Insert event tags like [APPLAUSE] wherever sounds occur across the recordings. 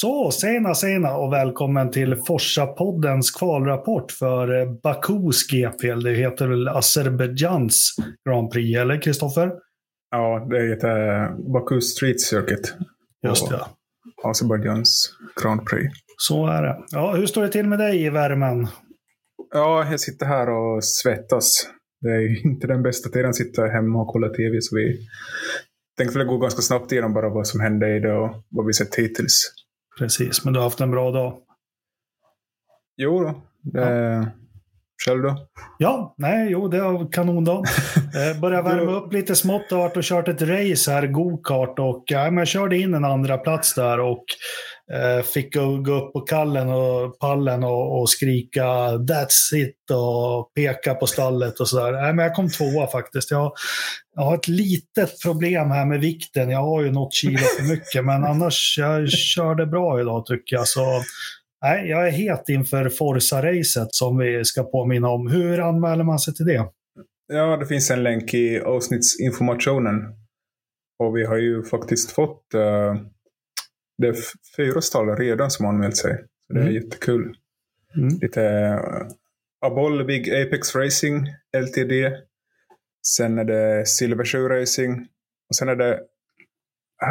Så, sena sena och välkommen till Forsa-poddens kvalrapport för Bakus GP. Det heter väl Azerbajdzjans Grand Prix, eller Kristoffer? Ja, det heter Baku Street Circuit. Just det. Azerbajdzjans Grand Prix. Så är det. Ja, hur står det till med dig i värmen? Ja, jag sitter här och svettas. Det är [LAUGHS] inte den bästa tiden att sitta hemma och kolla tv, så vi tänkte väl gå ganska snabbt igenom bara vad som hände i det och vad vi sett hittills. Precis, men du har haft en bra dag? Jo då. Det... Ja. Själv då? Ja, nej, jo, det var kanondag. [LAUGHS] eh, började värma upp lite smått. Jag har varit och kört ett race här, go-kart. Och ja, men jag körde in en andra plats där och eh, fick gå, upp på kallen och pallen och, och, skrika “That's it” och peka på stallet och sådär. Nej, men jag kom tvåa faktiskt. Jag, jag har ett litet problem här med vikten. Jag har ju något kilo för mycket, men annars jag körde bra idag tycker jag. Så Nej, jag är het inför Forza-racet som vi ska påminna om. Hur anmäler man sig till det? Ja, det finns en länk i avsnittsinformationen. Och vi har ju faktiskt fått uh, det är fyra stall redan som anmält sig. Så det är mm. jättekul. Mm. Lite uh, Aboll Big Apex Racing, LTD. Sen är det Silver Shoe Racing. Och sen är det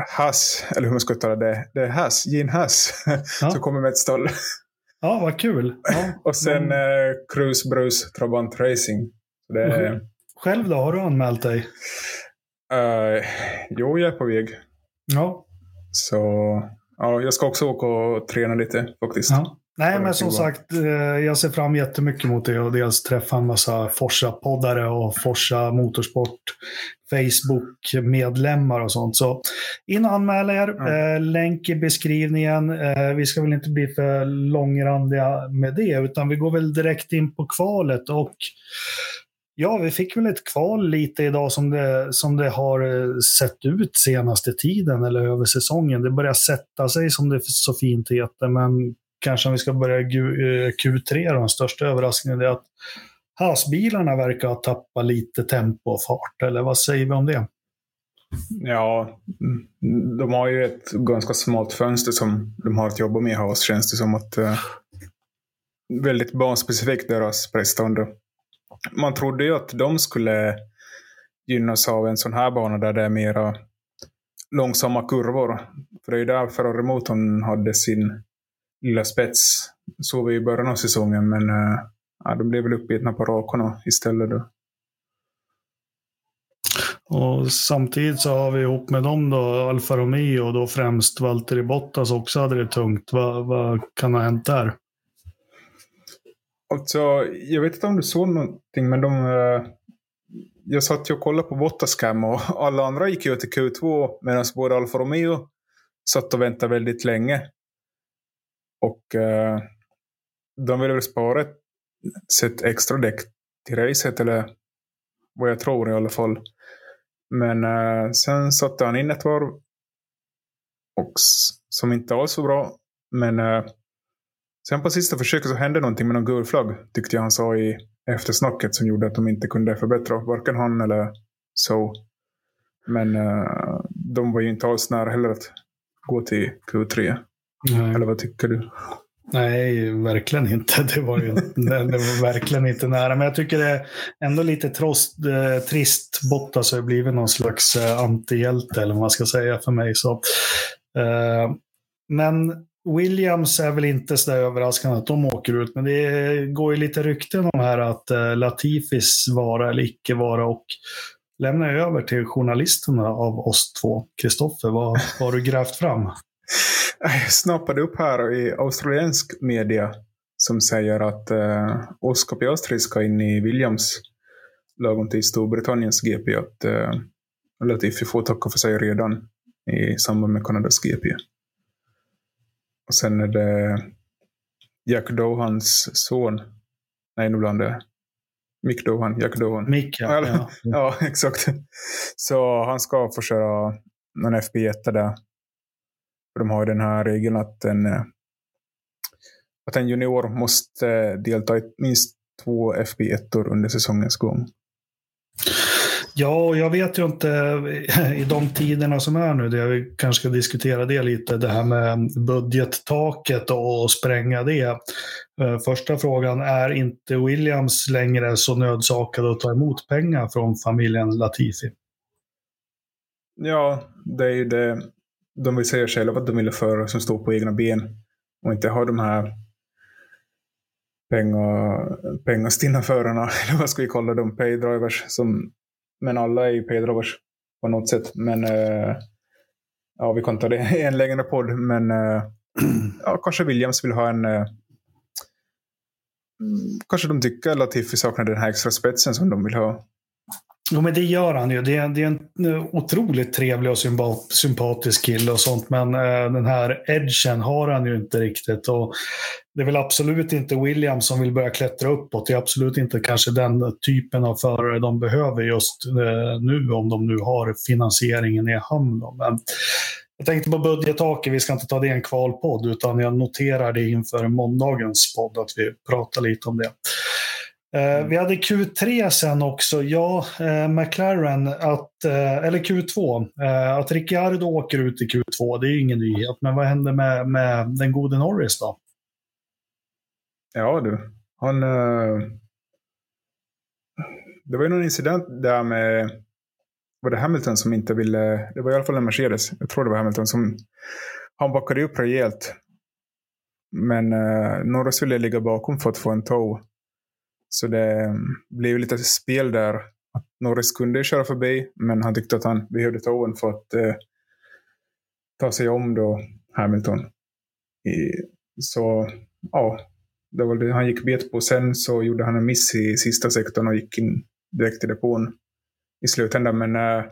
Hass, eller hur man ska uttala det. Det är Hass, Gene Hass, ja. som kommer med ett stall. Ja, vad kul. Ja, [LAUGHS] och sen men... eh, Cruise Bruce Trabant Racing. Det är... Själv då, har du anmält dig? Uh, jo, jag är på väg. Ja. Så ja, jag ska också åka och träna lite faktiskt. Ja. Nej, men som sagt, eh, jag ser fram jättemycket mot det och dels träffa en massa Forsa-poddare och Forsa Motorsport Facebook-medlemmar och sånt. Så in och anmäl er. Mm. länk i beskrivningen. Eh, vi ska väl inte bli för långrandiga med det, utan vi går väl direkt in på kvalet. Och Ja, vi fick väl ett kval lite idag som det, som det har sett ut senaste tiden eller över säsongen. Det börjar sätta sig som det så fint heter, men kanske om vi ska börja Q3 eh, då, den största överraskningen är att Hasbilarna verkar ha tappat lite tempo och fart, eller vad säger vi om det? Ja, de har ju ett ganska smalt fönster som de har att jobba med i Haas, känns det som. att eh, Väldigt banspecifikt deras prestande. Man trodde ju att de skulle gynnas av en sån här bana där det är mera långsamma kurvor. För det är ju där Ferrari Motorn hade sin lilla spets. Såg vi i början av säsongen, men uh, ja, de blev väl uppgivna på rakorna istället. Då. Och samtidigt så har vi ihop med dem då Alfa Romeo och då främst Valtteri Bottas också hade det tungt. Vad, vad kan ha hänt där? Alltså, jag vet inte om du såg någonting, men de... Uh, jag satt ju och kollade på Bottas-cam och alla andra gick ut i Q2 medan både Alfa Romeo satt och väntade väldigt länge. Och eh, de ville väl spara ett extra däck till racet, eller vad jag tror i alla fall. Men eh, sen satte han in ett varv och, som inte alls var bra. Men eh, sen på sista försöket så hände någonting med någon gul flagg, tyckte jag han sa i eftersnacket, som gjorde att de inte kunde förbättra, varken han eller så. Men de var ju inte alls nära heller att gå till Q3. Nej. Eller vad tycker du? Nej, verkligen inte. [LAUGHS] Det var ju det var verkligen inte nära. Men jag tycker det är ändå lite trost, eh, trist. Bottas har blivit någon slags eh, antihjälte, eller vad man ska säga för mig. Så, eh, men Williams är väl inte så där överraskande att de åker ut. Men det går ju lite rykten om här att eh, Latifis vara eller icke vara. Och lämnar över till journalisterna av oss två. Kristoffer, vad, vad har du grävt fram? Jag snappade upp här i australiensk media som säger att eh, Oscar Piastri ska in i Williams lagom till Storbritanniens GP. Att eh, Latifi får tacka för sig redan i samband med Kanadas GP. Och sen är det Jack Dohans son. Nej, nu blandade jag. Mick Dohan, Jack Dohan. Mick, ja. ja. [LAUGHS] ja, exakt. Så han ska få köra någon FB1 där för de har ju den här regeln att en, eh, att en junior måste delta i minst två FB1 under säsongens gång. Ja, jag vet ju inte i de tiderna som är nu, det vi kanske ska diskutera det lite, det här med budgettaket och spränga det. Eh, första frågan, är inte Williams längre så nödsakad att ta emot pengar från familjen Latifi? Ja, det är ju det de vill säga själva att de vill föra som står på egna ben och inte ha de här pengar, pengastinna förarna, [LAUGHS] eller vad ska vi kalla dem, paydrivers, som men alla är ju paydrivers på något sätt. Men uh, ja, vi kan ta det [LAUGHS] i en längre podd. Men uh, [CLEARS THROAT] ja, kanske Williams vill ha en... Uh, kanske de tycker att Latifi saknar den här extra spetsen som de vill ha. Jo, men det gör han ju. Det är, det är en eh, otroligt trevlig och sympatisk kille och sånt. Men eh, den här edgen har han ju inte riktigt. Och det är väl absolut inte William som vill börja klättra uppåt. Det är absolut inte kanske den typen av förare de behöver just eh, nu, om de nu har finansieringen i hamn. Men jag tänkte på budgettaket, vi ska inte ta det i en kvalpodd, utan jag noterar det inför måndagens podd, att vi pratar lite om det. Eh, mm. Vi hade Q3 sen också. Ja, eh, McLaren, att, eh, eller Q2. Att Ricciardo åker ut i Q2, det är ju ingen nyhet. Men vad hände med, med den gode Norris då? Ja du, han... Det var ju någon incident där med... Var det Hamilton som inte ville... Det var i alla fall en Mercedes. Jag tror det var Hamilton som... Han backade upp rejält. Men Norris ville ligga bakom för att få en tow. Så det mm, blev lite spel där. Norris kunde köra förbi, men han tyckte att han behövde ta för att eh, ta sig om då Hamilton. I, så ja, det var det han gick bet på. Sen så gjorde han en miss i sista sektorn och gick in direkt i depån i slutändan. Men eh,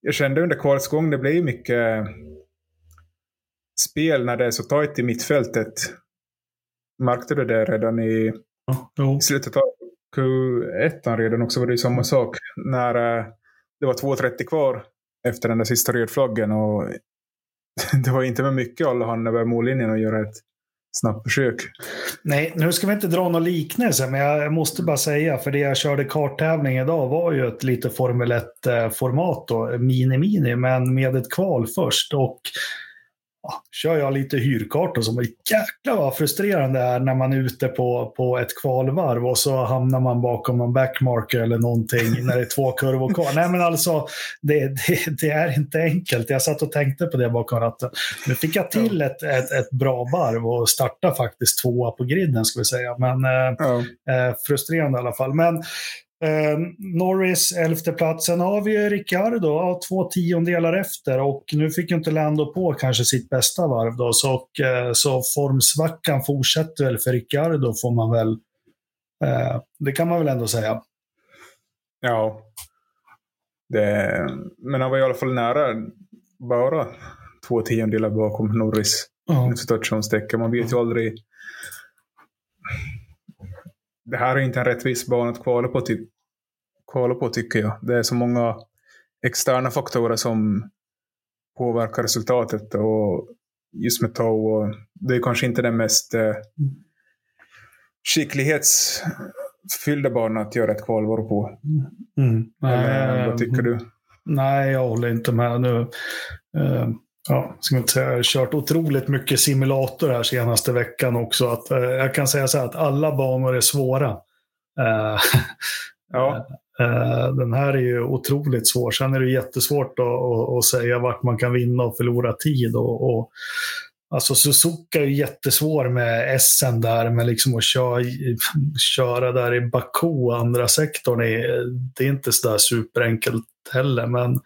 jag kände under kvalets gång, det blev mycket eh, spel när det är så tajt i mittfältet. Märkte du det redan i Ja, I slutet av Q1 redan också var det ju samma sak. När eh, det var 2.30 kvar efter den där sista rödflaggen. Och [LAUGHS] det var inte med mycket alla hann över mållinjen och göra ett snabbt försök. Nej, nu ska vi inte dra någon liknelse, men jag måste bara säga, för det jag körde karttävling idag var ju ett lite Formel 1-format då, mini-mini, men med ett kval först. Och kör jag lite hyrkartor som jäklar vad frustrerande det är när man är ute på, på ett kvalvarv och så hamnar man bakom någon backmarker eller någonting när det är två kurvor kvar. Nej men alltså, det, det, det, är inte enkelt. Jag satt och tänkte på det bakom ratten. Nu fick jag till ett, ett, ett bra varv och starta faktiskt tvåa på griden ska vi säga. Men eh, ja. eh, frustrerande i alla fall. Men Eh, Norris elfte platsen har vi Ricciardo, ja, två tiondelar efter och nu fick ju inte Lando på kanske sitt bästa varv då, så, och, eh, så formsvackan fortsätter väl för Ricciardo får man väl, eh, det kan man väl ändå säga. Ja, det, men han var i alla fall nära bara två tiondelar bakom Norris. Ja. Situationstecken, man vet ju aldrig det här är inte en rättvis bana att kvala på, ty kvala på tycker jag. Det är så många externa faktorer som påverkar resultatet. Och just med Tau, och det är kanske inte den mest eh, skicklighetsfyllda banan att göra ett kvalvar på. Mm. Eller, vad tycker du? Nej, jag håller inte med nu. Uh, ja, ska inte säga, kört otroligt mycket simulator här senaste veckan också. Att, eh, jag kan säga så här att alla banor är svåra. Eh, [LAUGHS] ja. eh, den här är ju otroligt svår. Sen är det jättesvårt att, att, att säga vart man kan vinna och förlora tid. Och, och Alltså Suzuka är jättesvår med SN där, men liksom att köra, [LAUGHS] köra där i Baku, andra sektorn, är, det är inte så där superenkelt heller. Men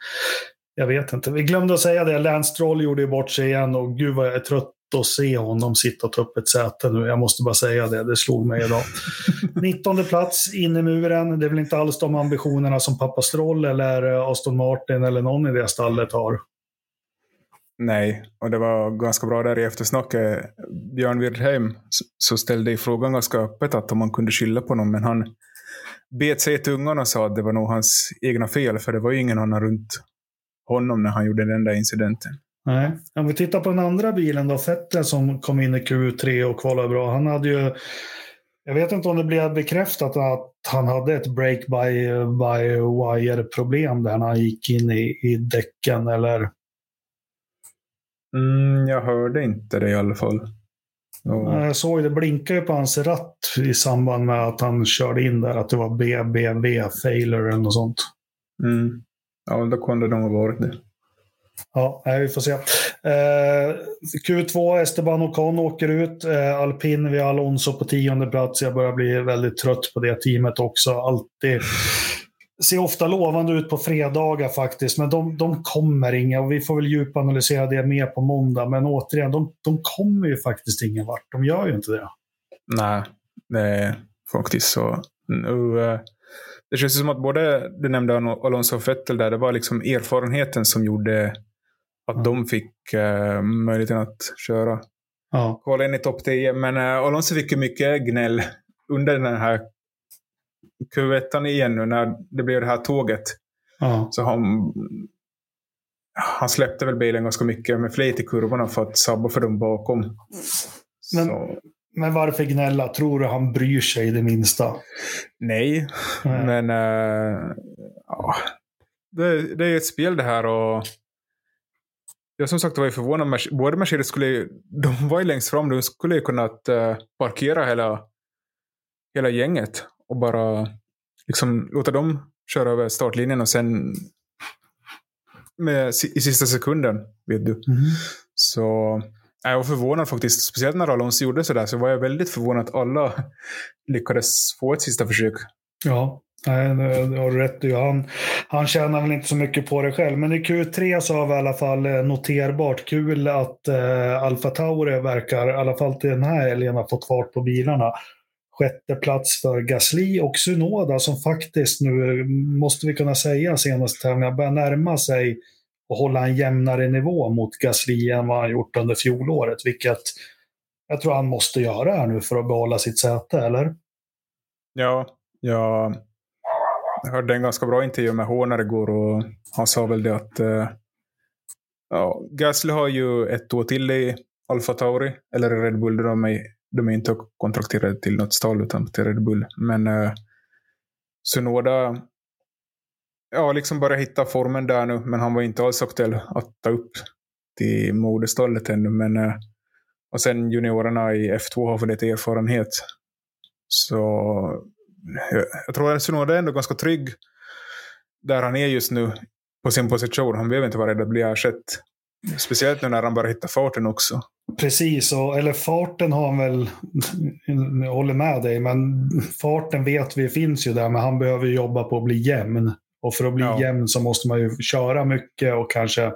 jag vet inte. Vi glömde att säga det. Lance Stroll gjorde ju bort sig igen och gud vad jag är trött att se honom sitta och ta upp ett säte nu. Jag måste bara säga det. Det slog mig idag. [LAUGHS] 19 plats in i muren. Det är väl inte alls de ambitionerna som pappa Stroll eller Aston Martin eller någon i det stallet har. Nej, och det var ganska bra där i eftersnacket. Björn Wirdheim så ställde i frågan ganska öppet att om man kunde skylla på någon, men han bet sig i tungan och sa att det var nog hans egna fel, för det var ju ingen annan runt honom när han gjorde den där incidenten. Nej. Om vi tittar på den andra bilen då, Vettel som kom in i Q3 och kvalade bra. Han hade ju Jag vet inte om det blev bekräftat att han hade ett break by, by wire-problem där han gick in i, i däcken eller? Mm, jag hörde inte det i alla fall. Och... Jag såg det blinkade på hans ratt i samband med att han körde in där, att det var BBB, failure eller något sånt. Mm. Ja, då kunde de ha varit det. Ja, vi får se. Eh, Q2, Esteban Ocon åker ut. Eh, Alpin vid Alonso på tionde plats. Jag börjar bli väldigt trött på det teamet också. Alltid ser ofta lovande ut på fredagar faktiskt, men de, de kommer inga och vi får väl djupanalysera det mer på måndag. Men återigen, de, de kommer ju faktiskt ingen vart. De gör ju inte det. Nej, det är faktiskt så. Nu, eh, det känns som att både du nämnde Alonso och Vettel där, det var liksom erfarenheten som gjorde att ja. de fick uh, möjligheten att köra. Ja. Kolla in i topp 10. Men uh, Alonso fick ju mycket gnäll under den här Q1 igen nu när det blev det här tåget. Ja. Så han, han släppte väl bilen ganska mycket med flit i kurvorna för att sabba för dem bakom. Men, men varför gnälla? Tror du han bryr sig det minsta? Nej, Nej. men uh, ja. det, det är ett spel det här och jag som sagt var ju förvånad. Både Mercedes skulle de var ju längst fram. De skulle ju kunnat uh, parkera hela, hela gänget och bara liksom låta dem köra över startlinjen och sen med, i sista sekunden, vet du. Mm. Så jag var förvånad faktiskt. Speciellt när Alonso gjorde sådär så var jag väldigt förvånad att alla lyckades få ett sista försök. Ja, Nej, du har rätt. Han, han tjänar väl inte så mycket på det själv. Men i Q3 så har vi i alla fall eh, noterbart kul att eh, Alfa Tauri verkar, i alla fall till den här helgen, ha fått fart på bilarna. Sjätte plats för Gasly och Sunoda som faktiskt nu, måste vi kunna säga, senaste tävlingen börjar närma sig och hålla en jämnare nivå mot Gasly än vad han gjort under fjolåret. Vilket jag tror han måste göra här nu för att behålla sitt säte, eller? Ja, jag hörde en ganska bra intervju med Horner igår och han sa väl det att eh, ja, Gasly har ju ett år till i Alfa Tauri, eller Red Bull. De är, de är inte kontrakterade till något stall utan till Red Bull. Men eh, Sunoda ja, liksom börjat hitta formen där nu, men han var inte alls aktuell att ta upp till moderstallet ännu. Men, eh, och sen juniorerna i F2 har fått lite erfarenhet. Så jag tror att Sunoda är ändå ganska trygg där han är just nu på sin position. Han behöver inte vara rädd att bli ersatt. Speciellt nu när han börjar hitta farten också. Precis, och, eller farten har han väl, jag håller med dig, men farten vet vi finns ju där, men han behöver jobba på att bli jämn. Och för att bli ja. jämn så måste man ju köra mycket och kanske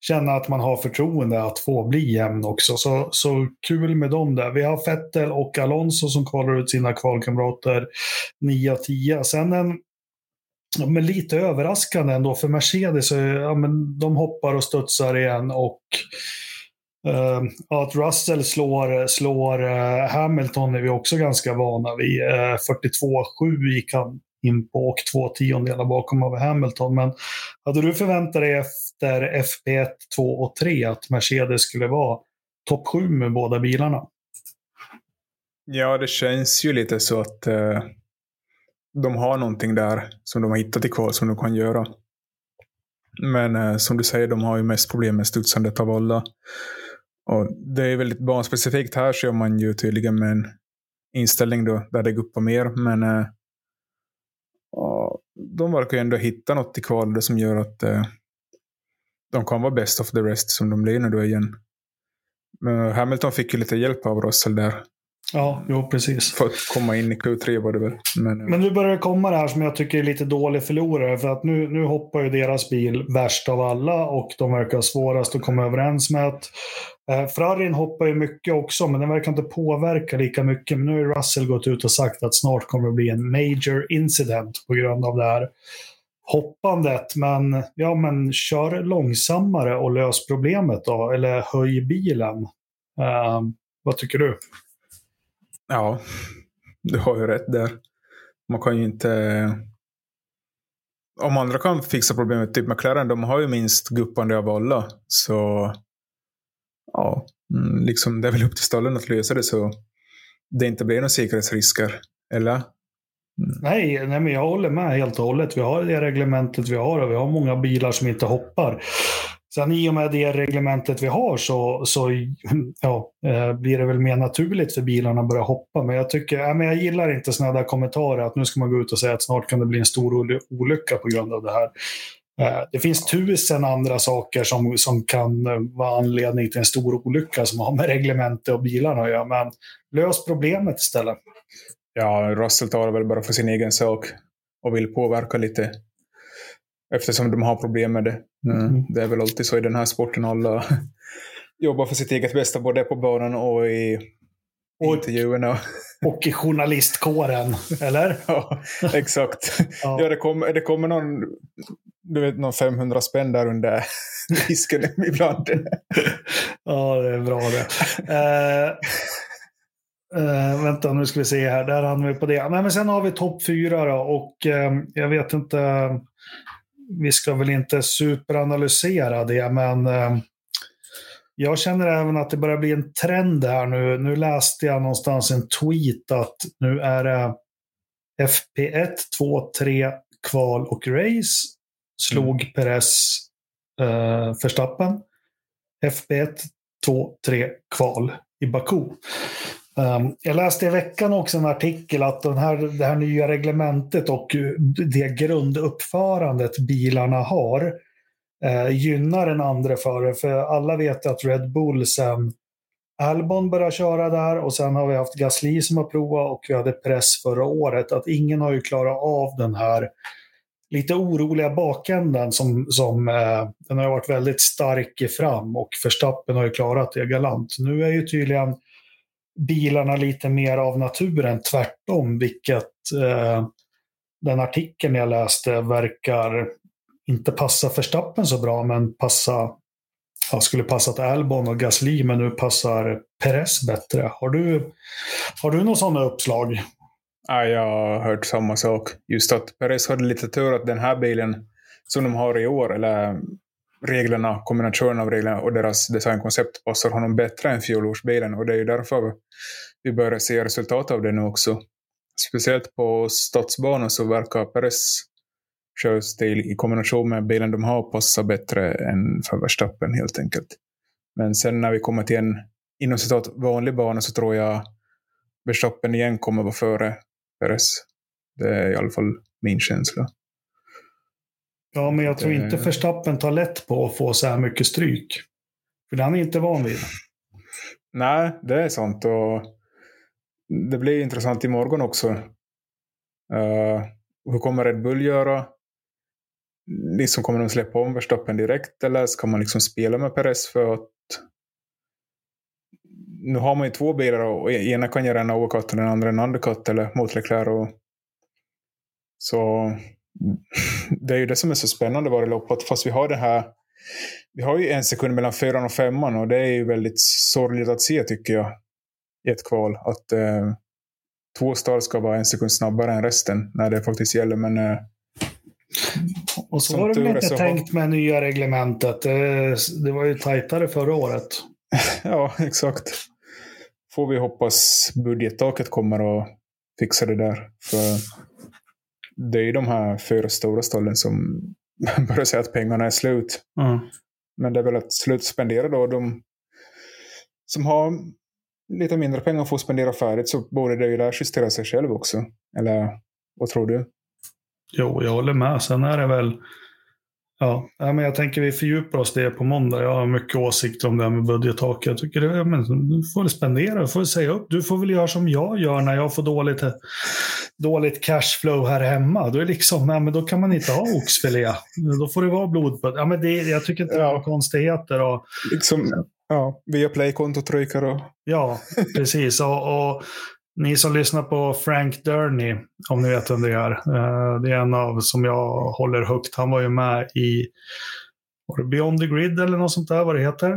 känna att man har förtroende att få bli jämn också. Så, så kul med dem där. Vi har Fettel och Alonso som kvalar ut sina kvalkamrater 9 av 10. Sen en men lite överraskande ändå för Mercedes. Ja, men de hoppar och studsar igen och uh, att Russell slår, slår uh, Hamilton är vi också ganska vana vid. Uh, eh, 42-7 gick han in på och två tiondelar bakom av Hamilton. Men hade du förväntat dig efter FP1, 2 och 3 att Mercedes skulle vara topp 7 med båda bilarna? Ja, det känns ju lite så att eh, de har någonting där som de har hittat i kval som de kan göra. Men eh, som du säger, de har ju mest problem med studsandet av alla. Och det är väldigt barnspecifikt här ser man ju tydligen med en inställning då, där det guppar mer. Men eh, och de verkar ju ändå hitta något i kvalet som gör att eh, de kan vara best of the rest som de blir nu då igen. Men Hamilton fick ju lite hjälp av Russell där. Ja, jo precis. För att komma in i Q3 var det väl. Men, Men nu börjar det komma det här som jag tycker är lite dålig förlorare. För att nu, nu hoppar ju deras bil värst av alla och de verkar svårast att komma överens med. Att, eh, Ferrarin hoppar ju mycket också, men den verkar inte påverka lika mycket. Men nu har Russell gått ut och sagt att snart kommer det bli en major incident på grund av det här hoppandet. Men, ja, men kör långsammare och lös problemet då. Eller höj bilen. Uh, vad tycker du? Ja, du har ju rätt där. Man kan ju inte... Om andra kan fixa problemet, typ McLaren, de har ju minst guppande av alla. Så ja, mm, liksom, det är väl upp till stallen att lösa det. Så det inte blir några säkerhetsrisker. Eller? Mm. Nej, nej, men jag håller med helt och hållet. Vi har det reglementet vi har och vi har många bilar som inte hoppar. Sen i och med det reglementet vi har så, så ja, eh, blir det väl mer naturligt för bilarna att börja hoppa. Men jag, tycker, ja, men jag gillar inte sådana där kommentarer att nu ska man gå ut och säga att snart kan det bli en stor olycka på grund av det här. Eh, det finns tusen andra saker som, som kan eh, vara anledning till en stor olycka som har med reglementet och bilarna att göra. Men lös problemet istället. Ja, Russell tar väl bara för sin egen sak och vill påverka lite. Eftersom de har problem med det. Mm. mm. Det är väl alltid så i den här sporten. Alla [LAUGHS] jobbar för sitt eget bästa både på banan och i och, intervjuerna. [LAUGHS] Och i journalistkåren, eller? [LAUGHS] ja, exakt. ja. ja, det, kommer, det kommer någon, du vet, någon 500 spänn där under disken ibland. ja, det är bra det. Uh, uh, vänta, nu ska vi se här. Där hann vi på det. Nej, men sen har vi topp fyra då, och uh, jag vet inte. Vi ska väl inte superanalysera det, men jag känner även att det börjar bli en trend här nu. Nu läste jag någonstans en tweet att nu är det FP1, 2, 3, kval och race. Slog mm. Perez eh, Verstappen. FP1, 2, 3, kval i Baku. Ehm, jag läste i veckan också en artikel att den här, det här nya reglementet och det grunduppförandet bilarna har eh, gynnar en andra förare. För alla vet att Red Bull sen Albon började köra där och sen har vi haft Gasly som har provat och vi hade press förra året. Att ingen har ju klarat av den här lite oroliga bakänden. som, som eh, den har varit väldigt stark i fram och Verstappen har ju klarat det galant. Nu är ju tydligen bilarna lite mer av naturen tvärtom, vilket eh, den artikeln jag läste verkar inte passa Verstappen så bra, men passa, ja, skulle passat Albon och Gasly, men nu passar Perez bättre. Har du, har du några sådana uppslag? Ja, jag har hört samma sak. Just att Perez hade lite tur att den här bilen som de har i år, eller reglerna, kombinationen av reglerna och deras designkoncept passar honom bättre än fjolårsbilen. Och det är ju därför vi börjar se resultat av det nu också. Speciellt på stadsbanor så verkar Peres körstil i kombination med bilen de har passa bättre än för Verstappen helt enkelt. Men sen när vi kommer till en inom citat vanlig bana så tror jag Verstappen igen kommer vara före Peres. Det är i alla fall min känsla. Ja, men jag tror inte Verstappen tar lätt på att få så här mycket stryk. För det han är inte van vid. Nej, det är sant. Och det blir intressant imorgon också. Uh, hur kommer Red Bull göra? liksom kommer de släppa om Verstappen direkt eller ska man liksom spela med Perez för att nu har man ju två bilar och ena kan göra en overcut och den andra en undercut eller mot Leclerc. Och... Så det är ju det som är så spännande var det loppet. Fast vi har det här vi har ju en sekund mellan fyran och femman och det är ju väldigt sorgligt att se tycker jag. I ett kval. Att eh, två start ska vara en sekund snabbare än resten när det faktiskt gäller. Men eh, och så var det väl inte tänkt med nya reglementet. Det, var ju tajtare förra året. [LAUGHS] ja, exakt. Får vi hoppas budgettaket kommer att fixa det där. För det är de här fyra stora stallen som [LAUGHS] börjar säga att pengarna är slut. Mm. Men det är väl att sluta spendera då. De som har lite mindre pengar får spendera färdigt så borde det ju där justera sig själv också. Eller vad tror du? Jo, jag håller med. Sen är det väl... Ja, men jag tänker vi fördjupar oss det på måndag. Jag har mycket åsikter om det här med budgettak. Jag tycker det, men, du får väl spendera, du får säga upp. Du får väl göra som jag gör när jag får dåligt, dåligt cashflow här hemma. Då, är liksom, ja, men då kan man inte ha oxfilé. Då får det vara blodpudd. Ja, men det, jag tycker inte det är konstigheter. Och, liksom, ja, via playkontot ryker och... Ja, precis. Och, och ni som lyssnar på Frank Durney, om ni vet vem det är. Eh, det är en av som jag håller högt. Han var ju med i Beyond the Grid eller något sånt där, vad det heter.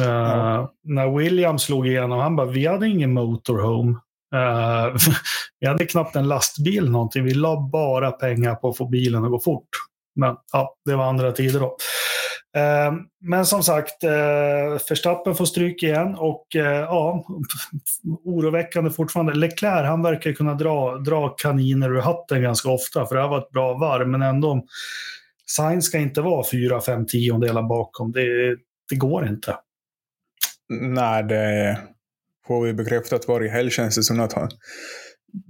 Eh, ja. när William slog igenom, han bara, vi hade ingen motorhome. Uh, [LAUGHS] vi hade knappt en lastbil någonting. Vi la bara pengar på att få bilen att gå fort. Men ja, det var andra tider då. Ehm, men som sagt, eh, Verstappen får stryk igen och eh, ja, [LAUGHS] oroväckande fortfarande. Leclerc, han verkar kunna dra, dra kaniner ur hatten ganska ofta, för det här var ett bra varv, men ändå. Sainz ska inte vara fyra, fem tiondelar bakom. Det, det går inte. Nej, det får vi bekräftat varje helg känns det som att han,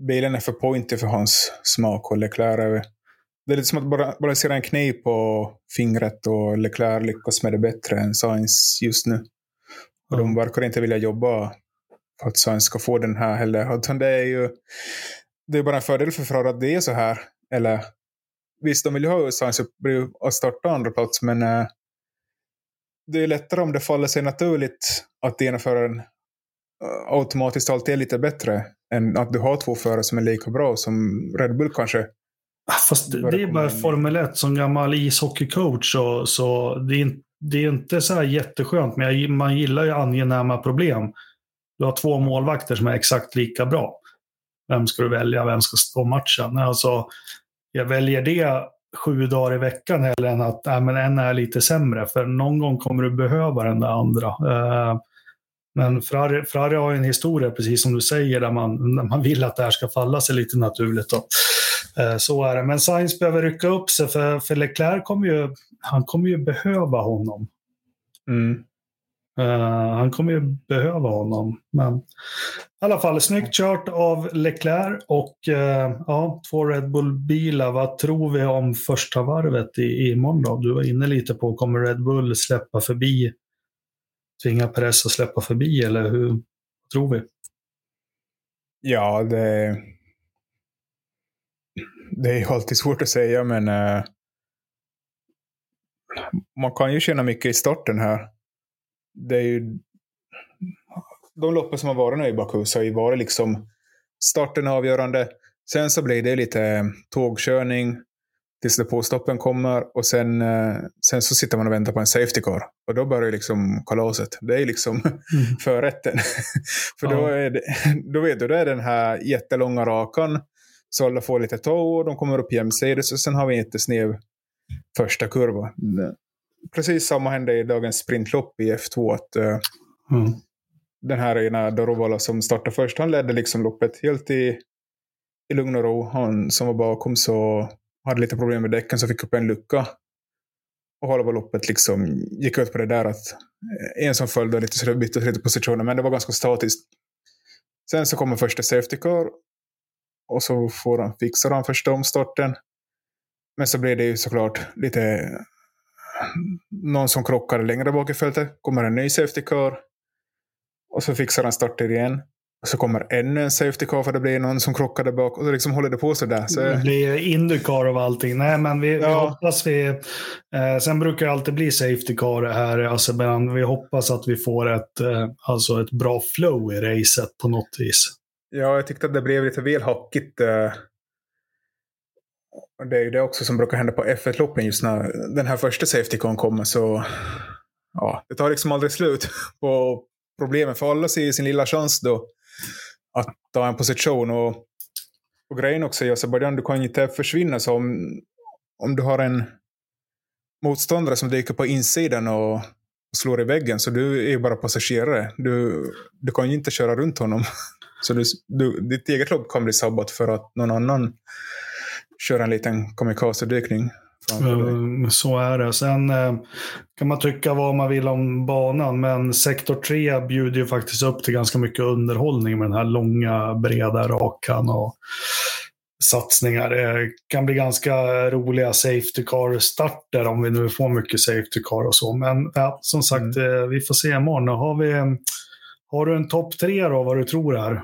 bilen är för pointy för hans smak och Leclerc är det är lite som att bara balansera en kniv på fingret och Leclerc lyckas med det bättre än Sainz just nu. Och mm. de verkar inte vilja jobba för att Sainz ska få den här heller. Utan det är ju det är bara en fördel för Ferrari att det är så här. Eller visst, de vill ju ha Sainz att starta andra plats men äh, det är lättare om det faller sig naturligt att ena föraren äh, automatiskt alltid är lite bättre än att du har två förare som är lika bra som Red Bull kanske fast det är bara Formel 1 som gammal ishockeycoach. Så, så det, är, det är inte så här jätteskönt, men man gillar ju angenäma problem. Du har två målvakter som är exakt lika bra. Vem ska du välja? Vem ska stå matchen? Alltså, jag väljer det sju dagar i veckan hellre än att äh, men en är lite sämre. För någon gång kommer du behöva den där andra. Uh, men Ferrari, Ferrari har en historia, precis som du säger, där man, där man vill att det här ska falla sig lite naturligt. Då. Eh, så är det. Men Sainz behöver rycka upp sig, för, för Leclerc kommer ju, han kommer ju behöva honom. Mm. Uh, han kommer ju behöva honom. Men i alla fall, snyggt kört av Leclerc och uh, ja, två Red Bull-bilar. Vad tror vi om första varvet i, imorgon då? Du var inne lite på, kommer Red Bull släppa förbi tvinga press att släppa förbi, eller hur tror vi? Ja, det, det är ju alltid svårt att säga, men uh, man kan ju känna mycket i starten här. Det är ju de loppen som har varit nu i Baku så har ju varit liksom starten avgörande. Sen så blir det lite eh, tågkörning, tills depåstoppen kommer och sen, eh, sen så sitter man och väntar på en safety car. Och då börjar liksom kalaset. Det är liksom mm. [LAUGHS] förrätten. [LAUGHS] För ja. då, är det, [LAUGHS] då vet du, det är den här jättelånga rakan. Så alla får lite tå de kommer upp jämsides och sen har vi en jättesnev första kurva. Precis samma hände i dagens sprintlopp i F2. Att, uh, mm. Den här ena Dorovala som startade först, han ledde liksom loppet helt i, i lugn och ro. Han som var bakom så hade lite problem med däcken så fick upp en lucka. Och halva loppet liksom gick ut på det där att eh, en som följde lite så bytte lite positioner, men det var ganska statiskt. Sen så kommer första Safety Car och så får han, fixar han första omstarten. Men så blir det ju såklart lite någon som krockar längre bak i fältet. Kommer en ny Safety Car. Och så fixar han starten igen. Så kommer ännu en safety car för det blir någon som krockar där bak. Och så liksom håller det på sådär. Så... Det blir Indycar av allting. Nej, men vi, ja. vi hoppas vi... Eh, sen brukar det alltid bli safety car här i Azerbajdzjan. Vi hoppas att vi får ett, eh, alltså ett bra flow i racet på något vis. Ja, jag tyckte att det blev lite väl hackigt. Eh... Det är ju det också som brukar hända på F1-loppen just när den här första safety car kommer. Så ja, det tar liksom aldrig slut på problemen. För alla ser ju sin lilla chans då att ta en position. Och, och grejen också i Azerbajdzjan, du kan inte försvinna. Så om, om du har en motståndare som dyker på insidan och, och slår i väggen, så du är ju bara passagerare. Du, du kan ju inte köra runt honom. [LAUGHS] Så du, du, ditt eget lopp kan bli sabbat för att någon annan kör en liten kamikaze-dykning. Mm, så är det. Sen eh, kan man tycka vad man vill om banan, men sektor 3 bjuder ju faktiskt upp till ganska mycket underhållning med den här långa, breda rakan och satsningar. Det kan bli ganska roliga Safety Car-starter om vi nu får mycket Safety Car och så. Men ja, som sagt, mm. Eh, vi får se imorgon. Har, vi, har du en topp tre då, vad du tror är?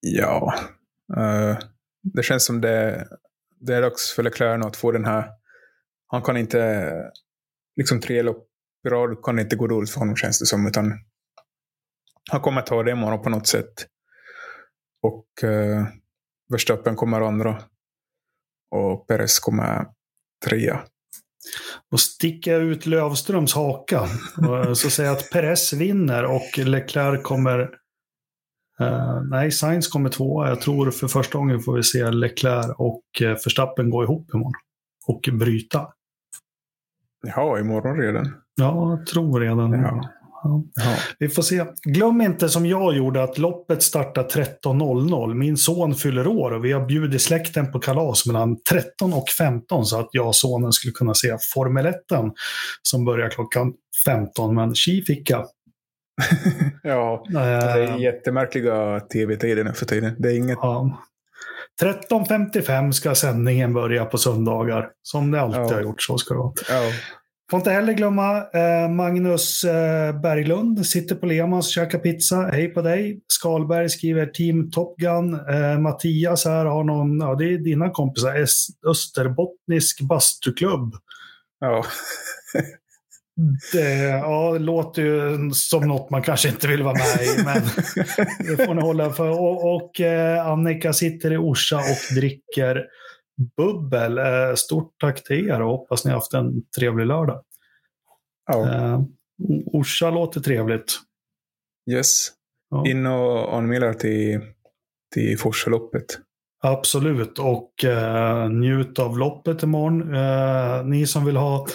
Ja. Uh det känns som det, det är dags för Leclerc att få den här... Han kan inte... Liksom tre lopp i rad kan inte gå dåligt för honom känns det som. Utan han kommer ta det imorgon på något sätt. Och eh, Verstappen kommer andra. Och Perez kommer trea. Och sticka ut Lövströms haka. [LAUGHS] så säga att Perez vinner och Leclerc kommer Uh, nej, Sainz kommer tvåa. Jag tror för första gången får vi se Leclerc och uh, Verstappen gå ihop imorgon. och bryta. Ja, imorgon redan. Ja, jag tror redan. Ja. Ja. Vi får se. Glöm inte som jag gjorde att loppet startar 13.00. Min son fyller år och vi har bjudit släkten på kalas mellan 13 och 15 så att jag och sonen skulle kunna se Formel 1 som börjar klockan 15. Men tji fick jag. [LAUGHS] ja, det är jättemärkliga tv-tider nu för tiden. Det är inget... Ja. 13.55 ska sändningen börja på söndagar. Som det alltid ja. har gjort, så ska det vara. Ja. Får inte heller glömma eh, Magnus eh, Berglund sitter på Lemans och käkar pizza. Hej på dig. Skalberg skriver Team Top Gun. Eh, Mattias här har någon, ja det är dina kompisar, Österbottnisk bastuklubb. Ja. Det, ja, det låter ju som något man kanske inte vill vara med i, men det får ni hålla för. Och, och eh, Annika sitter i Orsa och dricker bubbel. Eh, stort tack till er och hoppas ni har haft en trevlig lördag. Ja. Eh, Orsa låter trevligt. Yes. Ja. In och anmäla till, till Forsaloppet. Absolut, och eh, njut av loppet imorgon. Eh, ni som vill ha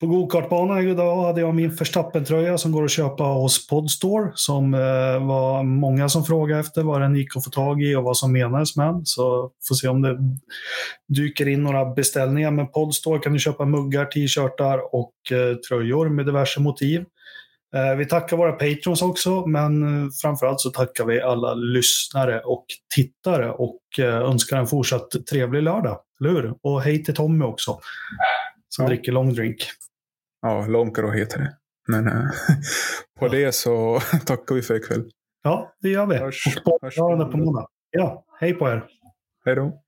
på gokartbanan idag hade jag min Verstappen-tröja som går att köpa hos Podstore. Som eh, var många som frågade efter vad den gick att få tag i och vad som menades med den. Så får se om det dyker in några beställningar. Men Podstore kan du köpa muggar, t-shirtar och eh, tröjor med diverse motiv. Eh, vi tackar våra patrons också, men framförallt så tackar vi alla lyssnare och tittare och önskar en fortsatt trevlig lördag. Eller hur? Och hej till Tommy också, som ja. dricker long drink. Ja, Lonkero heter det. Men äh, [LAUGHS] på ja. det så [LAUGHS] tackar vi för ikväll. Ja, det gör vi. Hörs, och på, hörs på måndag. Ja, hej på er. Hej då.